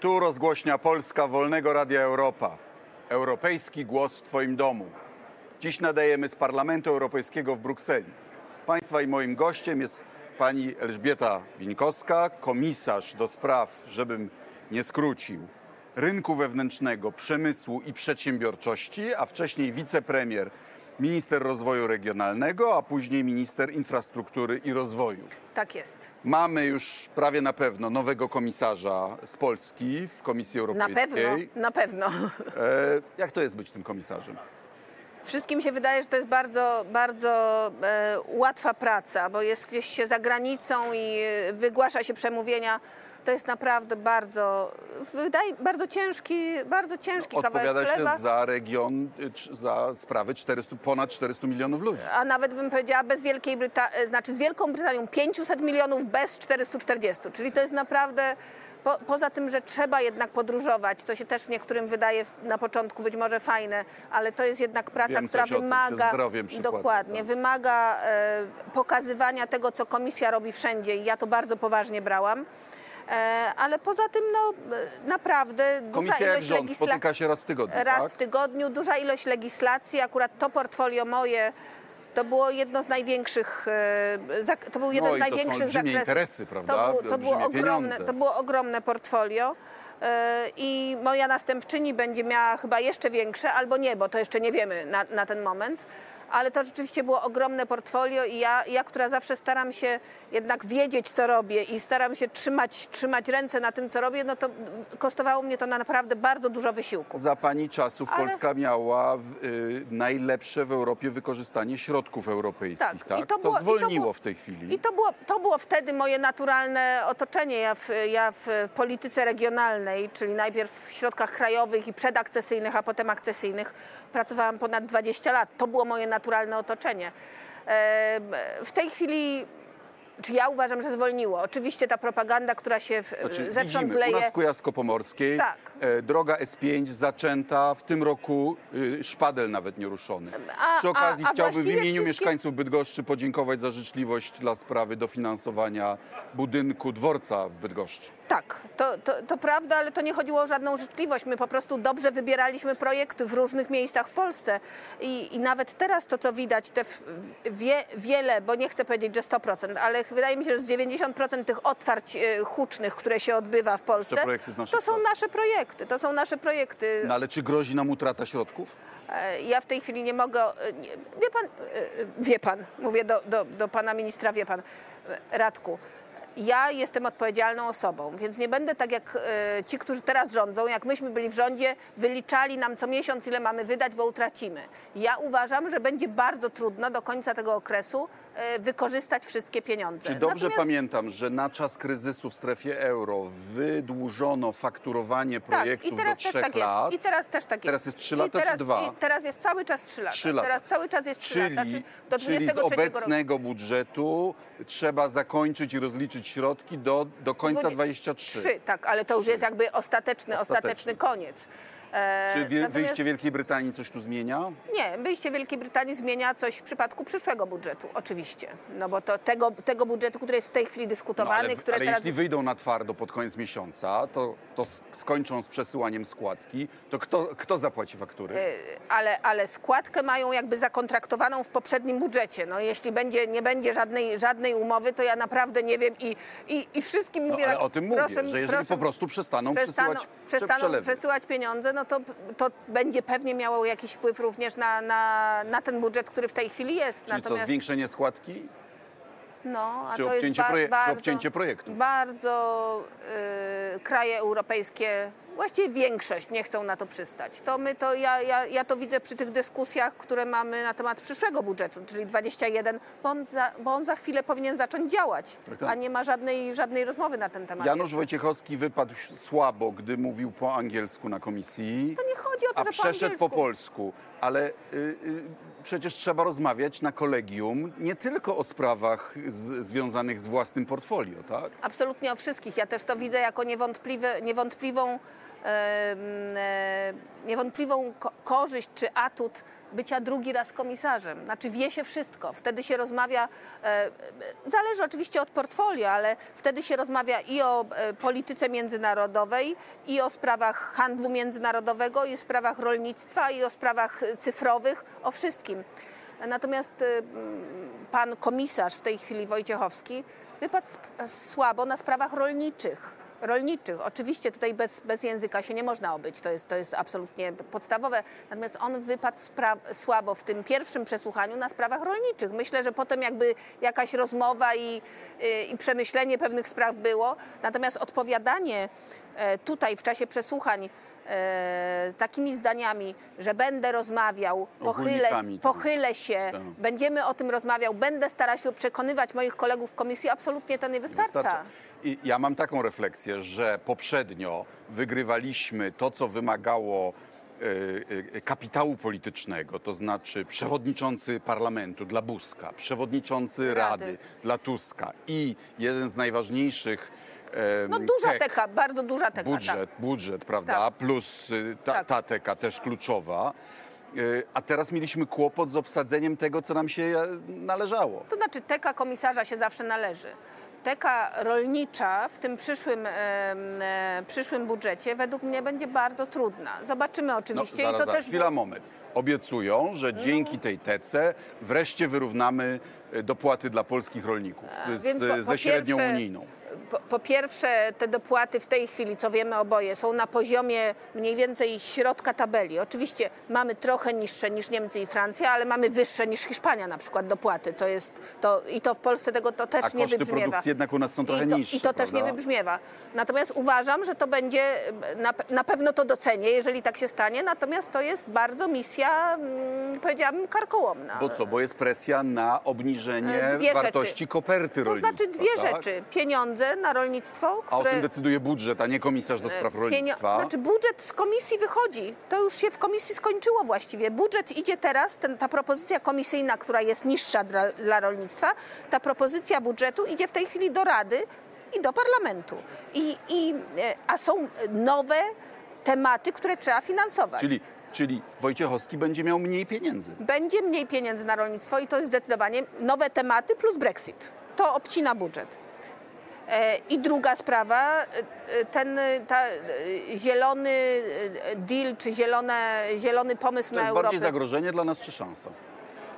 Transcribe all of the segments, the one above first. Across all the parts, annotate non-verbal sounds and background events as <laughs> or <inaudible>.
Tu rozgłośnia Polska Wolnego Radia Europa. Europejski głos w Twoim domu. Dziś nadajemy z Parlamentu Europejskiego w Brukseli. Państwa i moim gościem jest pani Elżbieta Wińkowska, komisarz do spraw, żebym nie skrócił, rynku wewnętrznego, przemysłu i przedsiębiorczości, a wcześniej wicepremier, minister rozwoju regionalnego, a później minister infrastruktury i rozwoju. Tak jest. Mamy już prawie na pewno nowego komisarza z Polski w Komisji Na pewno, Europejskiej. na pewno. E, jak to jest być tym komisarzem? Wszystkim się wydaje, że to jest bardzo, bardzo e, łatwa praca, bo jest gdzieś się za granicą i e, wygłasza się przemówienia. To jest naprawdę bardzo, wydaje, bardzo ciężki, bardzo ciężki Odpowiada kawałek chleba. się za region, za sprawy 400, ponad 400 milionów ludzi. A nawet bym powiedziała bez Wielkiej Brytanii, znaczy z Wielką Brytanią 500 milionów bez 440. Czyli to jest naprawdę, po, poza tym, że trzeba jednak podróżować, co się też niektórym wydaje na początku być może fajne, ale to jest jednak praca, Wiem która wymaga, dokładnie, tak. wymaga e, pokazywania tego, co komisja robi wszędzie i ja to bardzo poważnie brałam. E, ale poza tym, no e, naprawdę duża Komisja jak ilość rząd legisla- spotyka się raz w tygodniu, Raz tak? w tygodniu, duża ilość legislacji. Akurat to portfolio moje to było jedno z największych, e, to był jeden No z największych zakresów. interesy, prawda? To, było- to, było ogromne, pieniądze. to było ogromne portfolio. I moja następczyni będzie miała chyba jeszcze większe, albo nie, bo to jeszcze nie wiemy na, na ten moment. Ale to rzeczywiście było ogromne portfolio i ja, ja, która zawsze staram się jednak wiedzieć, co robię i staram się trzymać, trzymać ręce na tym, co robię, no to kosztowało mnie to na naprawdę bardzo dużo wysiłku. Za pani czasów Ale- Polska miała y, najlepsze w Europie wykorzystanie środków europejskich, tak? i to, było, i to zwolniło było- w tej chwili. I to było, to było wtedy moje naturalne otoczenie. Ja w, ja w polityce regionalnej, czyli najpierw w środkach krajowych i przedakcesyjnych, a potem akcesyjnych, pracowałam ponad 20 lat. To było moje naturalne otoczenie. E, W tej chwili, czy ja uważam, że zwolniło. Oczywiście ta propaganda, która się w, Znaczy, zewsząd widzimy, u leje. nas w Kujawsko-Pomorskiej Tak. e, droga S5 zaczęta w tym roku, y, szpadel nawet nie ruszony. A- Przy okazji a- a chciałbym w imieniu wszystkie- mieszkańców Bydgoszczy podziękować za życzliwość dla sprawy dofinansowania budynku dworca w Bydgoszczy. Tak, to, to, to prawda, ale to nie chodziło o żadną życzliwość. My po prostu dobrze wybieraliśmy projekty w różnych miejscach w Polsce. I, i nawet teraz to, co widać, te wie, wiele, bo nie chcę powiedzieć, że 100%, ale wydaje mi się, że z 90% tych otwarć e, hucznych, które się odbywa w Polsce, To są nasze projekty. To są nasze projekty. No ale czy grozi nam utrata środków? E, Ja w tej chwili nie mogę. e, Wie pan, wie pan, mówię do, do, do pana ministra, wie pan, Radku. Ja jestem odpowiedzialną osobą, więc nie będę tak jak e, ci, którzy teraz rządzą, jak myśmy byli w rządzie, wyliczali nam co miesiąc, ile mamy wydać, bo utracimy. Ja uważam, że będzie bardzo trudno do końca tego okresu wykorzystać wszystkie pieniądze. Czy dobrze Natomiast- pamiętam, że na czas kryzysu w strefie euro wydłużono fakturowanie projektów tak, i teraz do też trzech tak lat? jest. I teraz też tak jest. Teraz jest trzy lata czy teraz, dwa? I teraz jest cały czas trzy lata. Trzy lata. Teraz cały czas jest trzy Czyli, lata. Czyli, do czyli z 23 roku. obecnego budżetu trzeba zakończyć i rozliczyć środki do, do końca Dwudzie- 23. Trzy, tak, ale to już jest jakby ostateczny, Ostateczny. ostateczny koniec. E, Czy wie, natomiast- wyjście Wielkiej Brytanii coś tu zmienia? Nie, wyjście Wielkiej Brytanii zmienia coś w przypadku przyszłego budżetu, oczywiście. No bo to tego, tego budżetu, który jest w tej chwili No, dyskutowany, ale które ale teraz... jeśli wyjdą na twardo pod koniec miesiąca, to, to skończą z przesyłaniem składki, to kto, kto zapłaci faktury? ale, ale składkę mają jakby zakontraktowaną w poprzednim budżecie. No jeśli będzie, nie będzie żadnej, żadnej umowy, to ja naprawdę nie wiem i, i, i wszystkim No, mówię... ale tak, o tym mówię, proszę że jeżeli proszę po prostu przestaną, przestaną, przesyłać prze- przestaną przelewy. przesyłać pieniądze, no to, to będzie pewnie miało jakiś wpływ również na, na, na ten budżet, który w tej chwili jest. Czyli co, zwiększenie składki? No, a Czy to jest obcięcie ba- proje- czy bardzo, obcięcie projektu? Bardzo y, kraje europejskie, właściwie większość nie chcą na to przystać. To my to, ja, ja, ja to widzę przy tych dyskusjach, które mamy na temat przyszłego budżetu, czyli 21, bo on za, bo on za chwilę powinien zacząć działać, Tak, tak. a nie ma żadnej, żadnej rozmowy na ten temat. Janusz Wojciechowski wypadł słabo, gdy mówił po angielsku na komisji. To nie chodzi o to, a że przeszedł po po, polsku. Ale y, y, przecież trzeba rozmawiać na kolegium nie tylko o sprawach z, związanych z własnym portfolio, tak? Absolutnie o wszystkich. Ja też to widzę jako niewątpliwą niewątpliwą ko- korzyść czy atut bycia drugi raz komisarzem. Znaczy wie się wszystko. Wtedy się rozmawia, e, zależy oczywiście od portfolio, ale wtedy się rozmawia i o e, polityce międzynarodowej, i o sprawach handlu międzynarodowego, i o sprawach rolnictwa, i o sprawach e, cyfrowych, o wszystkim. Natomiast e, pan komisarz w tej chwili Wojciechowski wypadł słabo na sprawach rolniczych. Rolniczych. Oczywiście tutaj bez, bez języka się nie można obyć, to jest, to jest absolutnie podstawowe. Natomiast on wypadł słabo w tym pierwszym przesłuchaniu na sprawach rolniczych. Myślę, że potem jakby jakaś rozmowa i, y, i przemyślenie pewnych spraw było. Natomiast odpowiadanie e, tutaj w czasie przesłuchań e, takimi zdaniami, że będę rozmawiał, pochylę, tam. pochylę się, Tak. będziemy o tym rozmawiał, będę starał się przekonywać moich kolegów w komisji, absolutnie to nie wystarcza. Wystarcza. I ja mam taką refleksję, że poprzednio wygrywaliśmy to, co wymagało e, e, kapitału politycznego, to znaczy przewodniczący parlamentu dla Buzka, przewodniczący Rady. Rady, dla Tuska i jeden z najważniejszych No duża tek, teka, bardzo duża teka. budżet, budżet, prawda, Tak. plus y, ta, Tak. ta teka też kluczowa. Y, A teraz mieliśmy kłopot z obsadzeniem tego, co nam się e, należało. Tak. To znaczy teka komisarza się zawsze należy. Teka rolnicza w tym przyszłym, e, przyszłym budżecie według mnie będzie bardzo trudna. Zobaczymy No, oczywiście zaraz, i to zaraz, też chwila, moment. Obiecują, że No. dzięki tej tece wreszcie wyrównamy e, dopłaty dla polskich rolników z, po- po ze średnią pierwsze- unijną. Po, po pierwsze, te dopłaty w tej chwili, co wiemy oboje, są na poziomie mniej więcej środka tabeli. Oczywiście mamy trochę niższe niż Niemcy i Francja, ale mamy wyższe niż Hiszpania na przykład dopłaty. To jest, to, I to w Polsce tego to też A nie wybrzmiewa. produkcji jednak u nas są trochę I to, niższe, I to też nie prawda? wybrzmiewa. Natomiast uważam, że to będzie, na, na pewno to docenię, jeżeli tak się stanie, natomiast to jest bardzo misja, mm, powiedziałabym, karkołomna. Bo co, bo jest presja na obniżenie dwie wartości rzeczy. koperty To rolnictwa. znaczy dwie tak? rzeczy. Pieniądze na rolnictwo, A o które... tym decyduje budżet, a nie komisarz do spraw Pienio- rolnictwa. Znaczy budżet z komisji wychodzi. To już się w komisji skończyło właściwie. Budżet idzie teraz, ten, ta propozycja komisyjna, która jest niższa dla, dla rolnictwa, ta propozycja budżetu idzie w tej chwili do Rady i do Parlamentu. I, i, e, a są nowe tematy, które trzeba finansować. Czyli, czyli Wojciechowski będzie miał mniej pieniędzy. Będzie mniej pieniędzy na rolnictwo i to jest zdecydowanie nowe tematy plus Brexit. To obcina budżet. E, I druga sprawa, e, e, ten ta, zielony deal, czy zielone, zielony pomysł To na jest Europę. bardziej zagrożenie dla nas czy szansa?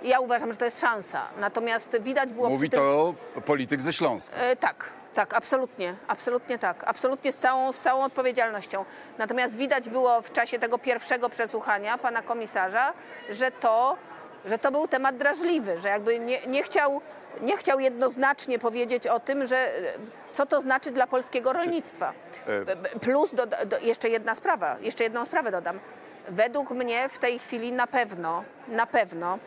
Ja uważam, że to jest szansa. Natomiast widać było Mówi tym... to polityk ze Śląska. E, tak, tak, absolutnie, absolutnie tak, absolutnie z całą, z całą odpowiedzialnością. Natomiast widać było w czasie tego pierwszego przesłuchania pana komisarza, że to, że to był temat drażliwy, że jakby nie, nie, chciał, nie chciał jednoznacznie powiedzieć o tym, że e, co to znaczy dla polskiego rolnictwa. e- Plus do, do, jeszcze jedna sprawa, jeszcze jedną sprawę dodam. Według mnie w tej chwili na pewno, na pewno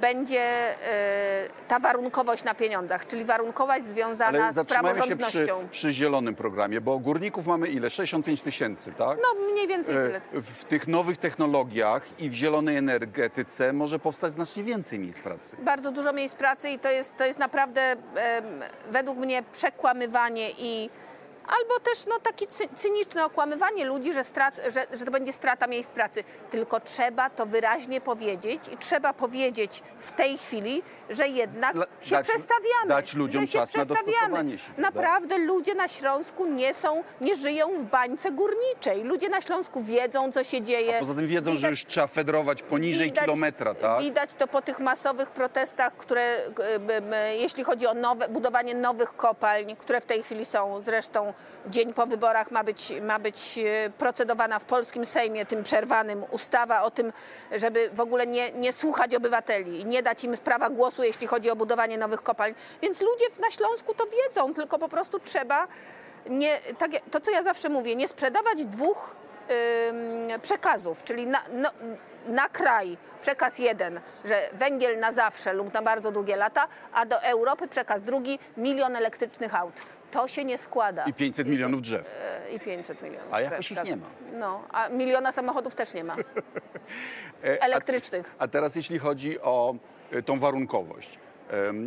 będzie e, ta warunkowość na pieniądzach, czyli warunkowość związana z zatrzymajmy się przy, praworządnością. przy zielonym programie, bo górników mamy ile? 65 tysięcy, tak? No mniej więcej tyle. E, W tych nowych technologiach i w zielonej energetyce może powstać znacznie więcej miejsc pracy. Bardzo dużo miejsc pracy i to jest, to jest naprawdę według mnie przekłamywanie i albo też no, takie cy, cyniczne okłamywanie ludzi, że, strat, że, że to będzie strata miejsc pracy. Tylko trzeba to wyraźnie powiedzieć i trzeba powiedzieć w tej chwili, że jednak Dla- się dać- przestawiamy. dać ludziom że się czas na przestawiamy. dostosowanie się? Naprawdę ludzie na Śląsku nie są, nie żyją w bańce górniczej. Ludzie na Śląsku wiedzą, co się dzieje. Poza tym wiedzą, że Widać- już trzeba fedrować poniżej kilometra, tak? Widać to po tych masowych protestach, które, e, jeśli chodzi o nowe, budowanie nowych kopalń, które w tej chwili są, zresztą dzień po wyborach ma być, ma być e, procedowana w polskim Sejmie, tym przerwanym, ustawa o tym, żeby w ogóle nie, nie słuchać obywateli i nie dać im prawa głosu, jeśli chodzi o budowanie nowych kopalń. Więc ludzie na Śląsku to wiedzą, tylko po prostu trzeba nie, tak, to, co ja zawsze mówię, nie sprzedawać dwóch ym, przekazów, czyli na, no, na kraj przekaz jeden, że węgiel na zawsze lub na bardzo długie lata, a do Europy przekaz drugi, milion elektrycznych aut. To się nie składa. I 500 milionów drzew. E, I 500 milionów. A jakoś drzew, ich nie ma. No, a miliona samochodów też nie ma. <laughs> E, Elektrycznych. A, a teraz jeśli chodzi o e, tą warunkowość.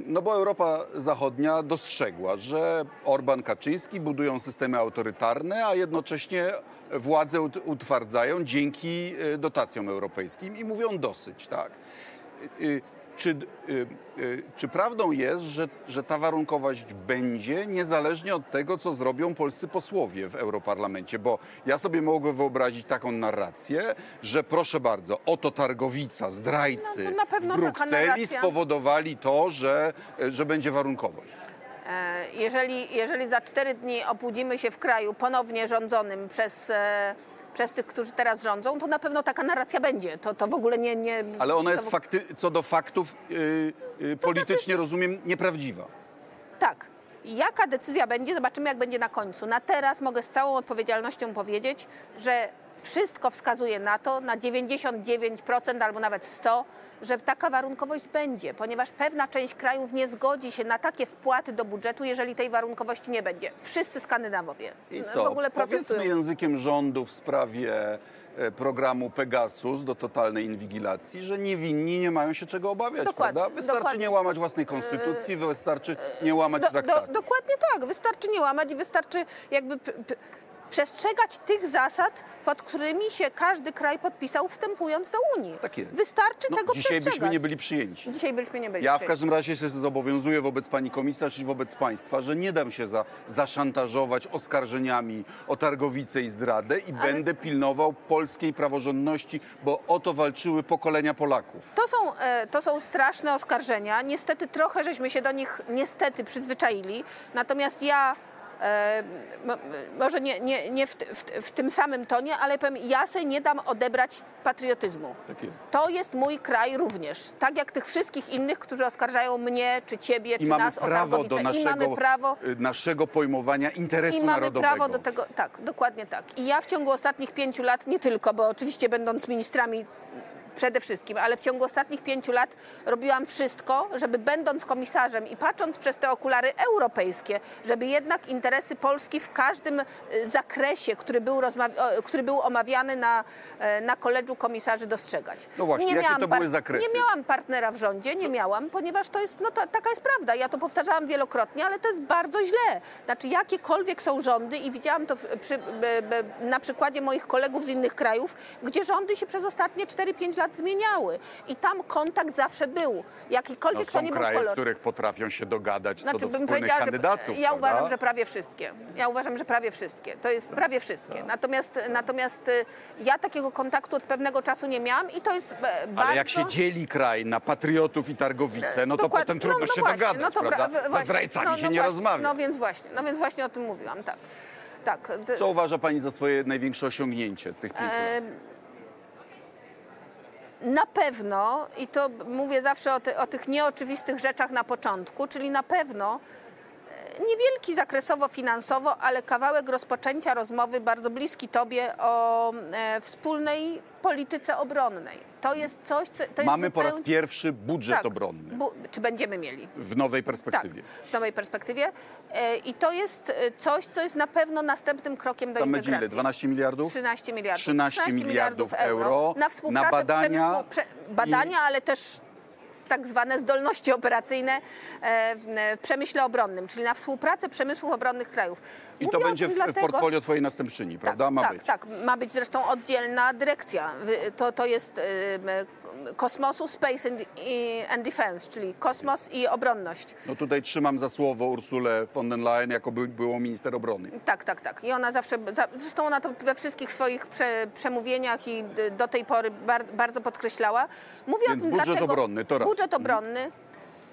No bo Europa Zachodnia dostrzegła, że Orban Kaczyński budują systemy autorytarne, a jednocześnie władze ut- utwardzają dzięki dotacjom europejskim i mówią dosyć, tak? Y, y, Czy, y, y, czy prawdą jest, że, że ta warunkowość będzie niezależnie od tego, co zrobią polscy posłowie w Europarlamencie? Bo ja sobie mogę wyobrazić taką narrację, że proszę bardzo, oto targowica, zdrajcy No w Brukseli spowodowali to, że, że będzie warunkowość. E, Jeżeli, jeżeli za cztery dni obudzimy się w kraju ponownie rządzonym przez, e, przez tych, którzy teraz rządzą, to na pewno taka narracja będzie. To, to w ogóle nie... nie Ale ona jest w- fakty, co do faktów y, y, politycznie, rozumiem, nieprawdziwa. Tak. Jaka decyzja będzie, zobaczymy jak będzie na końcu. Na teraz mogę z całą odpowiedzialnością powiedzieć, że wszystko wskazuje na to, na 99% albo nawet 100%, że taka warunkowość będzie, ponieważ pewna część krajów nie zgodzi się na takie wpłaty do budżetu, jeżeli tej warunkowości nie będzie. Wszyscy Skandynawowie I w co? ogóle protestują. Powiedzmy językiem rządu w sprawie programu Pegasus do totalnej inwigilacji, że niewinni nie mają się czego obawiać, Dokładnie, prawda? Wystarczy dokładnie. nie łamać własnej konstytucji, wystarczy nie łamać Do, do, traktatu. dokładnie tak. Wystarczy nie łamać, wystarczy jakby przestrzegać tych zasad, pod którymi się każdy kraj podpisał wstępując do Unii. Tak jest. Wystarczy No, tego dzisiaj byśmy przestrzegać. nie byli przyjęci. Dzisiaj byliśmy nie byli. Ja w przyjęci. każdym razie się zobowiązuję wobec pani komisarz i wobec państwa, że nie dam się za, zaszantażować oskarżeniami o targowicę i zdradę i będę pilnował polskiej praworządności, bo o to walczyły pokolenia Polaków. To są, e, to są straszne oskarżenia. Niestety trochę żeśmy się do nich niestety przyzwyczaili. Natomiast ja może nie, nie, nie w, w, w tym samym tonie, ale powiem, ja sobie nie dam odebrać patriotyzmu. Tak jest. To jest mój kraj również. Tak jak tych wszystkich innych, którzy oskarżają mnie, czy ciebie, I czy nas o do targowicę. I mamy naszego, prawo y, naszego pojmowania interesu i mamy narodowego. prawo do tego, tak, dokładnie tak. I ja w ciągu ostatnich pięciu lat, nie tylko, bo oczywiście będąc ministrami przede wszystkim, ale w ciągu ostatnich pięciu lat robiłam wszystko, żeby będąc komisarzem i patrząc przez te okulary europejskie, żeby jednak interesy Polski w każdym y, zakresie, który był, który był omawiany na, e, na koledżu komisarzy dostrzegać. No właśnie, jakie miałam to były zakresy? Nie miałam partnera w rządzie, nie miałam, ponieważ to jest, no taka jest prawda. Ja to powtarzałam wielokrotnie, ale to jest bardzo źle. Znaczy, jakiekolwiek są rządy i widziałam to przy, na przykładzie moich kolegów z innych krajów, gdzie rządy się przez ostatnie 4-5 lat zmieniały. I tam kontakt zawsze był. No, Jakikolwiek to są nie był kraje, w kolor. których potrafią się dogadać co Znaczy, do bym wspólnych powiedziała, że kandydatów. ja prawda? uważam, że prawie wszystkie. Ja uważam, że prawie wszystkie. To jest prawie wszystkie. Natomiast, natomiast y, ja takiego kontaktu od pewnego czasu nie miałam i to jest e, bardzo... Ale jak się dzieli kraj na patriotów i targowice, no to Dokładnie. potem trudno no, no się właśnie, dogadać, no to prawda? właśnie. zdrajcami No, się no nie właśnie, rozmawia. No więc właśnie, no więc właśnie o tym mówiłam, tak. Tak. Co uważa pani za swoje największe osiągnięcie tych pięciu E, lat? Na pewno, i to mówię zawsze o, ty, o tych nieoczywistych rzeczach na początku, czyli na pewno niewielki zakresowo finansowo, ale kawałek rozpoczęcia rozmowy bardzo bliski tobie o e, wspólnej polityce obronnej. To jest coś, co jest Mamy po raz pierwszy budżet tak, obronny Bu, czy będziemy mieli? w nowej Tak, perspektywie. w nowej perspektywie. E, I to jest e, coś, co jest na pewno następnym krokiem do Tam będzie integracji. ile? 12 miliardów? 13 miliardów. 13 miliardów euro na współpracę na badania prze, badania, ale też tak zwane zdolności operacyjne e, w przemyśle obronnym, czyli na współpracę przemysłów obronnych krajów. I Mówię to będzie w, w dlatego- portfolio twojej następczyni, prawda? tak, Ma tak, być. tak. Ma być zresztą oddzielna dyrekcja. To, to jest em, kosmosu, space and, defense, czyli kosmos i obronność. No tutaj trzymam za słowo Ursulę von der Leyen jako by, byłą minister obrony. Tak, tak, tak. I ona zawsze, za- zresztą ona to we wszystkich swoich prze, przemówieniach i y, do tej pory bar, bardzo podkreślała. Mówię Więc o tym budżet dlatego, obronny, to raz. Budżet obronny,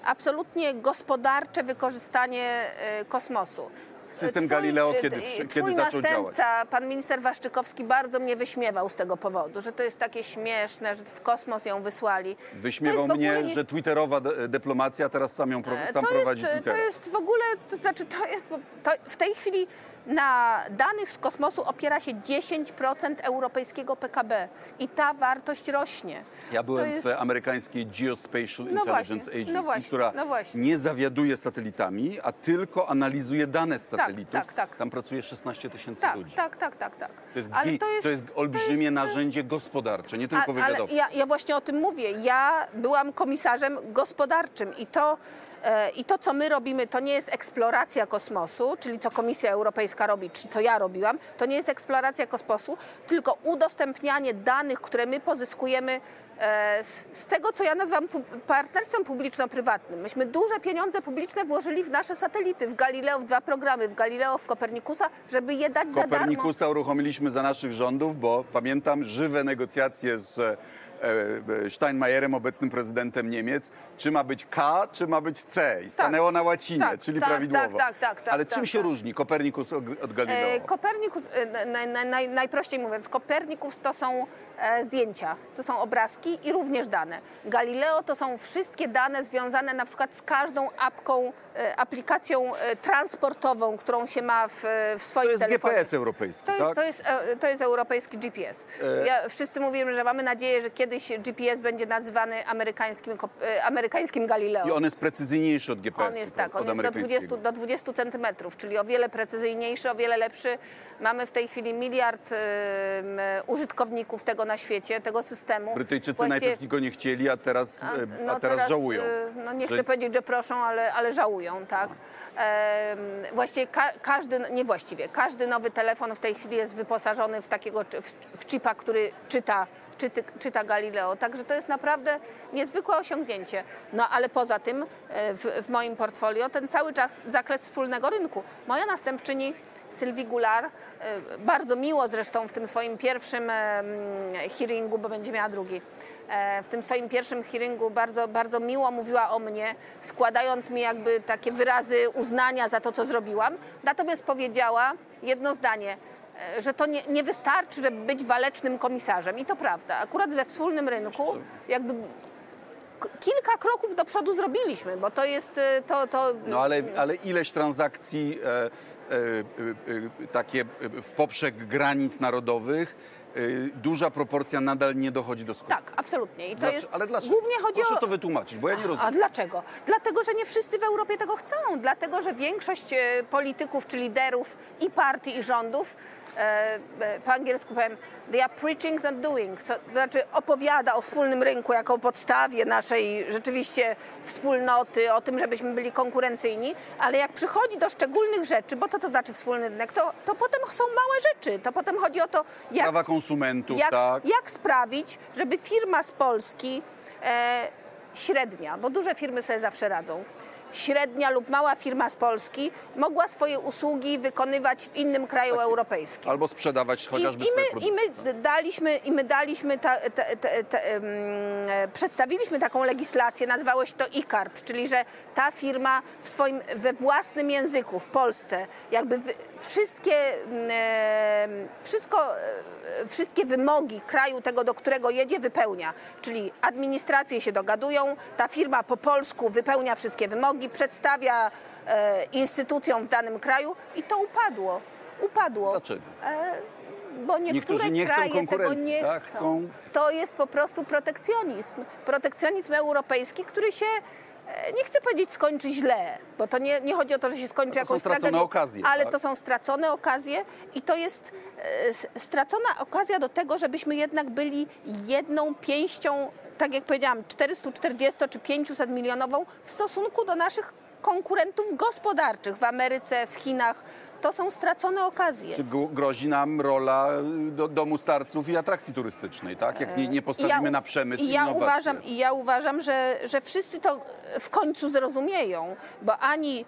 absolutnie gospodarcze wykorzystanie y, kosmosu. System Galileo kiedy- y, kiedy twój zaczął następca, pan minister Waszczykowski, bardzo mnie wyśmiewał z tego powodu, że to jest takie śmieszne, że w kosmos ją wysłali. Wyśmiewał mnie, ogóle nie- że twitterowa dyplomacja teraz sam ją E, sam to prowadzi jest, Twittera. to jest w ogóle, to znaczy to jest, to w tej chwili na danych z kosmosu opiera się 10% europejskiego PKB i ta wartość rośnie. Ja byłem To jest- w amerykańskiej Geospatial No Intelligence właśnie, Agency, no właśnie, która no nie zawiaduje satelitami, a tylko analizuje dane z satelitów. tak, tak. Tam pracuje 16 tysięcy Tak, ludzi. tak, tak, tak, tak. To jest, Ale gi- to jest, olbrzymie to jest- narzędzie gospodarcze, nie tylko A- ale wywiadowcze. ja, ja właśnie o tym mówię. Ja byłam komisarzem gospodarczym i to, i to, co my robimy, to nie jest eksploracja kosmosu, czyli co Komisja Europejska robi, czy co ja robiłam, to nie jest eksploracja kosmosu, tylko udostępnianie danych, które my pozyskujemy e, z, tego, co ja nazywam partnerstwem publiczno-prywatnym. Myśmy duże pieniądze publiczne włożyli w nasze satelity, w Galileo, w dwa programy, w Galileo, w Kopernikusa, żeby je dać za darmo. Kopernikusa uruchomiliśmy za naszych rządów, bo pamiętam żywe negocjacje z e, e, Steinmeierem, obecnym prezydentem Niemiec, czy ma być K, czy ma być C. I stanęło na łacinie, Tak, czyli tak, prawidłowo. tak, tak, tak, Ale tak, czym się tak. różni Kopernikus od, Galileo? E, Kopernikus, e, naj, naj, naj, najprościej mówiąc, Kopernikus to są e, zdjęcia, to są obrazki i również dane. Galileo to są wszystkie dane związane na przykład z każdą apką, e, aplikacją e, transportową, którą się ma w, w swoim to jest telefonie. GPS europejski, To jest, tak? to, jest, e, to jest europejski GPS. Ja, wszyscy mówimy, że mamy nadzieję, że kiedyś GPS będzie nazywany amerykańskim, e, amerykańskim Galileo. I on jest precyzyjniejszy od GPS. On jest tak, on jest do 20, amerykańskiego. do 20 centymetrów, czyli o wiele precyzyjniejszy, o wiele lepszy. Mamy w tej chwili miliard ym, użytkowników tego na świecie, tego systemu. Brytyjczycy Właściwie- najpierw go nie chcieli, a teraz, a, e, no a teraz, żałują. y, No nie że- chcę powiedzieć, że proszą, ale, ale żałują, tak. Właściwie ka każdy, nie właściwie, każdy nowy telefon w tej chwili jest wyposażony w takiego, w, w chipa, który czyta, czyty, czyta Galileo. Także to jest naprawdę niezwykłe osiągnięcie. No ale poza tym e, w, w moim portfolio ten cały czas zakres wspólnego rynku. Moja następczyni Sylwii Goulart, e, bardzo miło zresztą w tym swoim pierwszym hearingu, bo będzie miała drugi, e, w tym swoim pierwszym hearingu bardzo, bardzo miło mówiła o mnie, składając mi jakby takie wyrazy uznania za to, co zrobiłam. Natomiast powiedziała jedno zdanie, że to nie, nie wystarczy, żeby być walecznym komisarzem. I to prawda. Akurat we wspólnym rynku jakby kilka kroków do przodu zrobiliśmy, bo to jest e, to... to No ale, ale ileś transakcji e, e, e, e, takie e, w poprzek granic narodowych, e, duża proporcja nadal nie dochodzi do skutku. Tak, absolutnie. I to jest ale dlaczego? głównie chodzi Proszę o... to wytłumaczyć, bo ja nie A rozumiem. dlaczego? Dlatego, że nie wszyscy w Europie tego chcą. Dlatego, że większość e, polityków czy liderów i partii, i rządów, e, po angielsku powiem, they are preaching, not doing. Co, to znaczy opowiada o wspólnym rynku jako o podstawie naszej rzeczywiście wspólnoty, o tym, żebyśmy byli konkurencyjni, ale jak przychodzi do szczególnych rzeczy, bo to to znaczy wspólny rynek, to, to potem są małe rzeczy. To potem chodzi o to, jak Prawa konsumentów, jak, tak. jak sprawić, żeby firma z Polski e, średnia, bo duże firmy sobie zawsze radzą, średnia lub mała firma z Polski mogła swoje usługi wykonywać w innym kraju europejskim. Albo sprzedawać I, chociażby i, swoje my, I produkty. my daliśmy, i my daliśmy ta, te, em, e, przedstawiliśmy taką legislację, nazywało się to e-card, czyli że ta firma w swoim, we własnym języku w Polsce jakby wy, wszystkie, em, wszystko, e, wszystkie wymogi kraju tego, do którego jedzie, wypełnia. Czyli administracje się dogadują, ta firma po polsku wypełnia wszystkie wymogi, przedstawia e, instytucjom w danym kraju i to upadło. Upadło. Dlaczego? Bo niektóre nie chcą kraje tego konkurencji, nie tak? chcą. Chcą- To jest po prostu protekcjonizm. Protekcjonizm europejski, który się, e, nie chcę powiedzieć skończy źle, bo to nie, nie chodzi o to, że się skończy jakąś tragedią, okazje, ale tak? to są stracone okazje i to jest e, stracona okazja do tego, żebyśmy jednak byli jedną pięścią, tak jak powiedziałam, 440 czy 500 milionową w stosunku do naszych konkurentów gospodarczych w Ameryce, w Chinach. To są stracone okazje. Czy gro- grozi nam rola y, do, domu starców i atrakcji turystycznej, tak? Jak nie, nie postawimy u- na przemysł i ja innowacje. uważam, I ja uważam, że, że wszyscy to w końcu zrozumieją, bo ani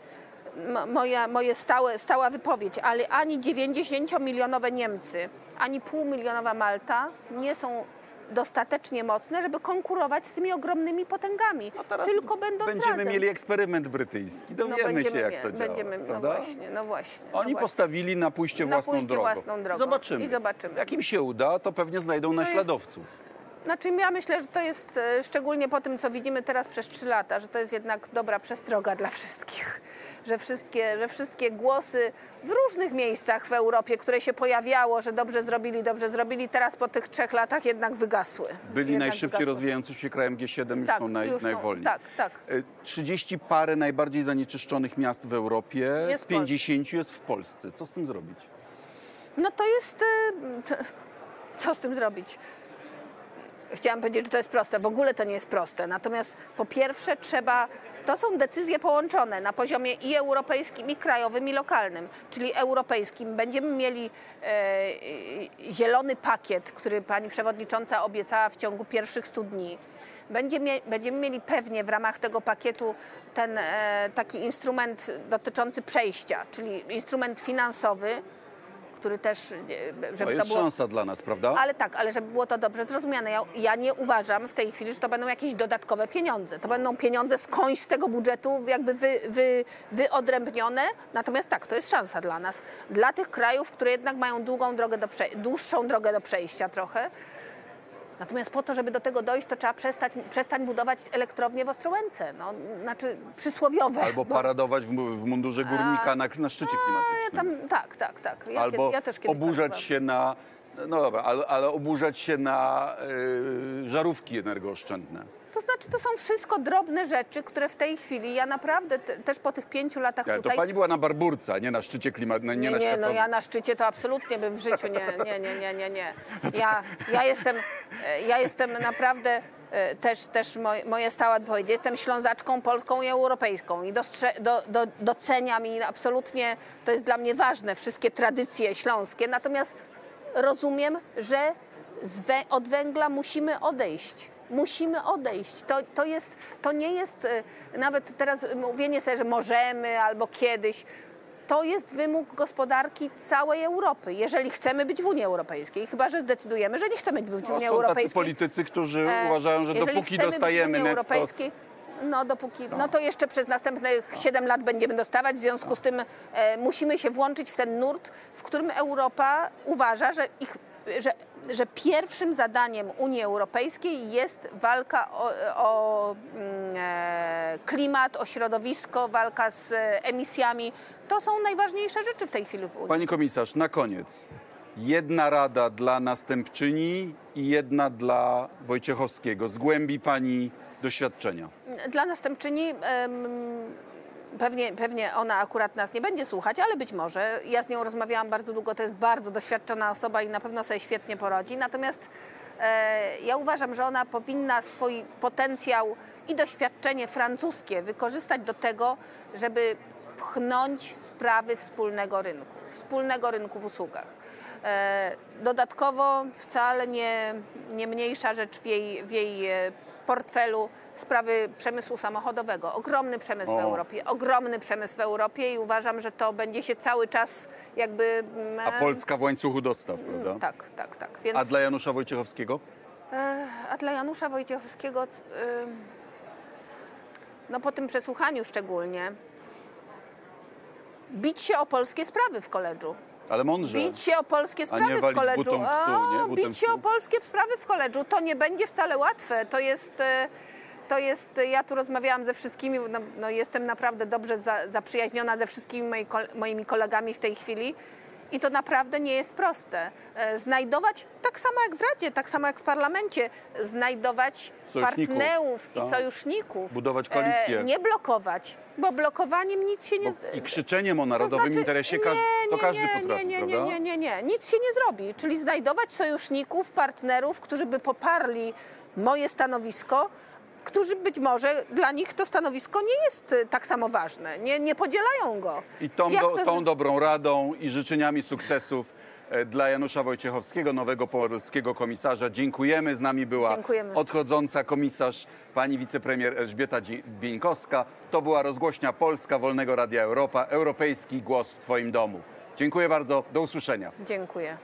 moja, moje stałe, stała wypowiedź, ale ani 90-milionowe Niemcy, ani półmilionowa Malta nie są dostatecznie mocne, żeby konkurować z tymi ogromnymi potęgami. No teraz Tylko będą będziemy razem. mieli eksperyment brytyjski. no Dowiemy będziemy, się, jak to działa. będziemy, no właśnie, no właśnie. no Oni właśnie. postawili na pójście Na własną pójście drogą. własną drogą. Zobaczymy. I zobaczymy. Jak im się uda, to pewnie znajdą jest- naśladowców. Znaczy ja myślę, że to jest e, szczególnie po tym, co widzimy teraz przez trzy lata, że to jest jednak dobra przestroga dla wszystkich. Że wszystkie, że wszystkie głosy w różnych miejscach w Europie, które się pojawiało, że dobrze zrobili, dobrze zrobili, teraz po tych trzech latach jednak wygasły. Byli Jednak najszybciej wygasły. rozwijającym się krajem G7, już Tak, są naj, już są, najwolniej. tak, tak. E, 30 parę najbardziej zanieczyszczonych miast w Europie, Jest z w Polsce. 50 jest w Polsce. Co z tym zrobić? No to jest. e, Co z tym zrobić? Chciałam powiedzieć, że to jest proste. W ogóle to nie jest proste. Natomiast po pierwsze trzeba. To są decyzje połączone na poziomie i europejskim, i krajowym, i lokalnym. Czyli europejskim będziemy mieli e, zielony pakiet, który pani przewodnicząca obiecała w ciągu pierwszych 100 dni. Będzie mie- będziemy mieli pewnie w ramach tego pakietu ten e, taki instrument dotyczący przejścia, czyli instrument finansowy, który też, e, To żeby to jest było... szansa dla nas, prawda? Ale tak, ale żeby było to dobrze zrozumiane, ja, ja nie uważam w tej chwili, że to będą jakieś dodatkowe pieniądze. To będą pieniądze skądś z tego budżetu jakby wy, wy, wyodrębnione. Natomiast tak, to jest szansa dla nas. Dla tych krajów, które jednak mają długą drogę do prze, dłuższą drogę do przejścia trochę. Natomiast po to, żeby do tego dojść, to trzeba przestać, przestać budować elektrownie w Ostrołęce. No, znaczy przysłowiowe. Albo bo- paradować w, w mundurze górnika na, na szczycie klimatycznym. tam, tak, tak, tak. Ja, Albo kiedy- ja też kiedyś oburzać tak się na... No dobra, ale, ale oburzać się na y, żarówki energooszczędne. To znaczy, to są wszystko drobne rzeczy, które w tej chwili ja naprawdę te, też po tych pięciu latach to tutaj. pani była na Barburce, nie na szczycie klimatycznym, nie, nie, na nie, no ja na szczycie to absolutnie bym w życiu nie, nie, nie, nie, nie, nie. Ja, ja jestem, e, ja jestem naprawdę e, też, też moj, moje stałe odpowiedzi. Jestem ślązaczką polską i europejską i dostrze, do, do, doceniam i absolutnie to jest dla mnie ważne, wszystkie tradycje śląskie. Natomiast rozumiem, że wę, od węgla musimy odejść. Musimy odejść. To, to, jest, to nie jest e, nawet teraz mówienie sobie, że możemy albo kiedyś. To jest wymóg gospodarki całej Europy, jeżeli chcemy być w Unii Europejskiej. Chyba, że zdecydujemy, że nie chcemy być w No, Unii są Europejskiej. politycy, którzy E, uważają, że dopóki dostajemy netto... Europejskiej, no dopóki, no to jeszcze przez następnych 7 lat będziemy dostawać, w związku z tym e, musimy się włączyć w ten nurt, w którym Europa uważa, że, ich, że, że pierwszym zadaniem Unii Europejskiej jest walka o, o mm, e, klimat, o środowisko, walka z emisjami. To są najważniejsze rzeczy w tej chwili w Unii. Pani komisarz, na koniec. Jedna rada dla następczyni i jedna dla Wojciechowskiego. Zgłębi pani doświadczenia. Dla następczyni em, pewnie, pewnie ona akurat nas nie będzie słuchać, ale być może. Ja z nią rozmawiałam bardzo długo, to jest bardzo doświadczona osoba i na pewno sobie świetnie porodzi. Natomiast e, ja uważam, że ona powinna swój potencjał i doświadczenie francuskie wykorzystać do tego, żeby pchnąć sprawy wspólnego rynku, wspólnego rynku w usługach. E, Dodatkowo wcale nie, nie mniejsza rzecz w jej, w jej e, portfelu sprawy przemysłu samochodowego. Ogromny przemysł w O. Europie, ogromny przemysł w Europie i uważam, że to będzie się cały czas jakby... mm, A Polska w łańcuchu dostaw, prawda? Tak, tak, tak. Więc, A dla Janusza Wojciechowskiego? e, a dla Janusza Wojciechowskiego, no po tym przesłuchaniu szczególnie, bić się o polskie sprawy w koledżu. Ale mądrze. Bić się o polskie sprawy w koledżu. w stół? O, Butem bić się o polskie sprawy w koledżu. To nie będzie wcale łatwe. To jest. e, To jest, ja tu rozmawiałam ze wszystkimi, no, no jestem naprawdę dobrze za, zaprzyjaźniona ze wszystkimi moi, moimi kolegami w tej chwili i to naprawdę nie jest proste. E, Znajdować, tak samo jak w Radzie, tak samo jak w Parlamencie, znajdować partnerów tak. i sojuszników. Budować koalicję. E, Nie blokować, bo blokowaniem nic się nie... Bo I krzyczeniem o narodowym znaczy, interesie każ- nie, to nie, każdy nie, potrafi, nie, nie, prawda? nie, nie, nie, nic się nie zrobi. Czyli znajdować sojuszników, partnerów, którzy by poparli moje stanowisko, którzy być może dla nich to stanowisko nie jest y, tak samo ważne, nie, nie podzielają go. I tą, do, to- tą dobrą radą i życzeniami sukcesów e, dla Janusza Wojciechowskiego, nowego polskiego komisarza. Dziękujemy. Z nami była Dziękujemy. odchodząca komisarz, pani wicepremier Elżbieta Bieńkowska. To była rozgłośnia Polska Wolnego Radia Europa, europejski głos w Twoim domu. Dziękuję bardzo. Do usłyszenia. Dziękuję.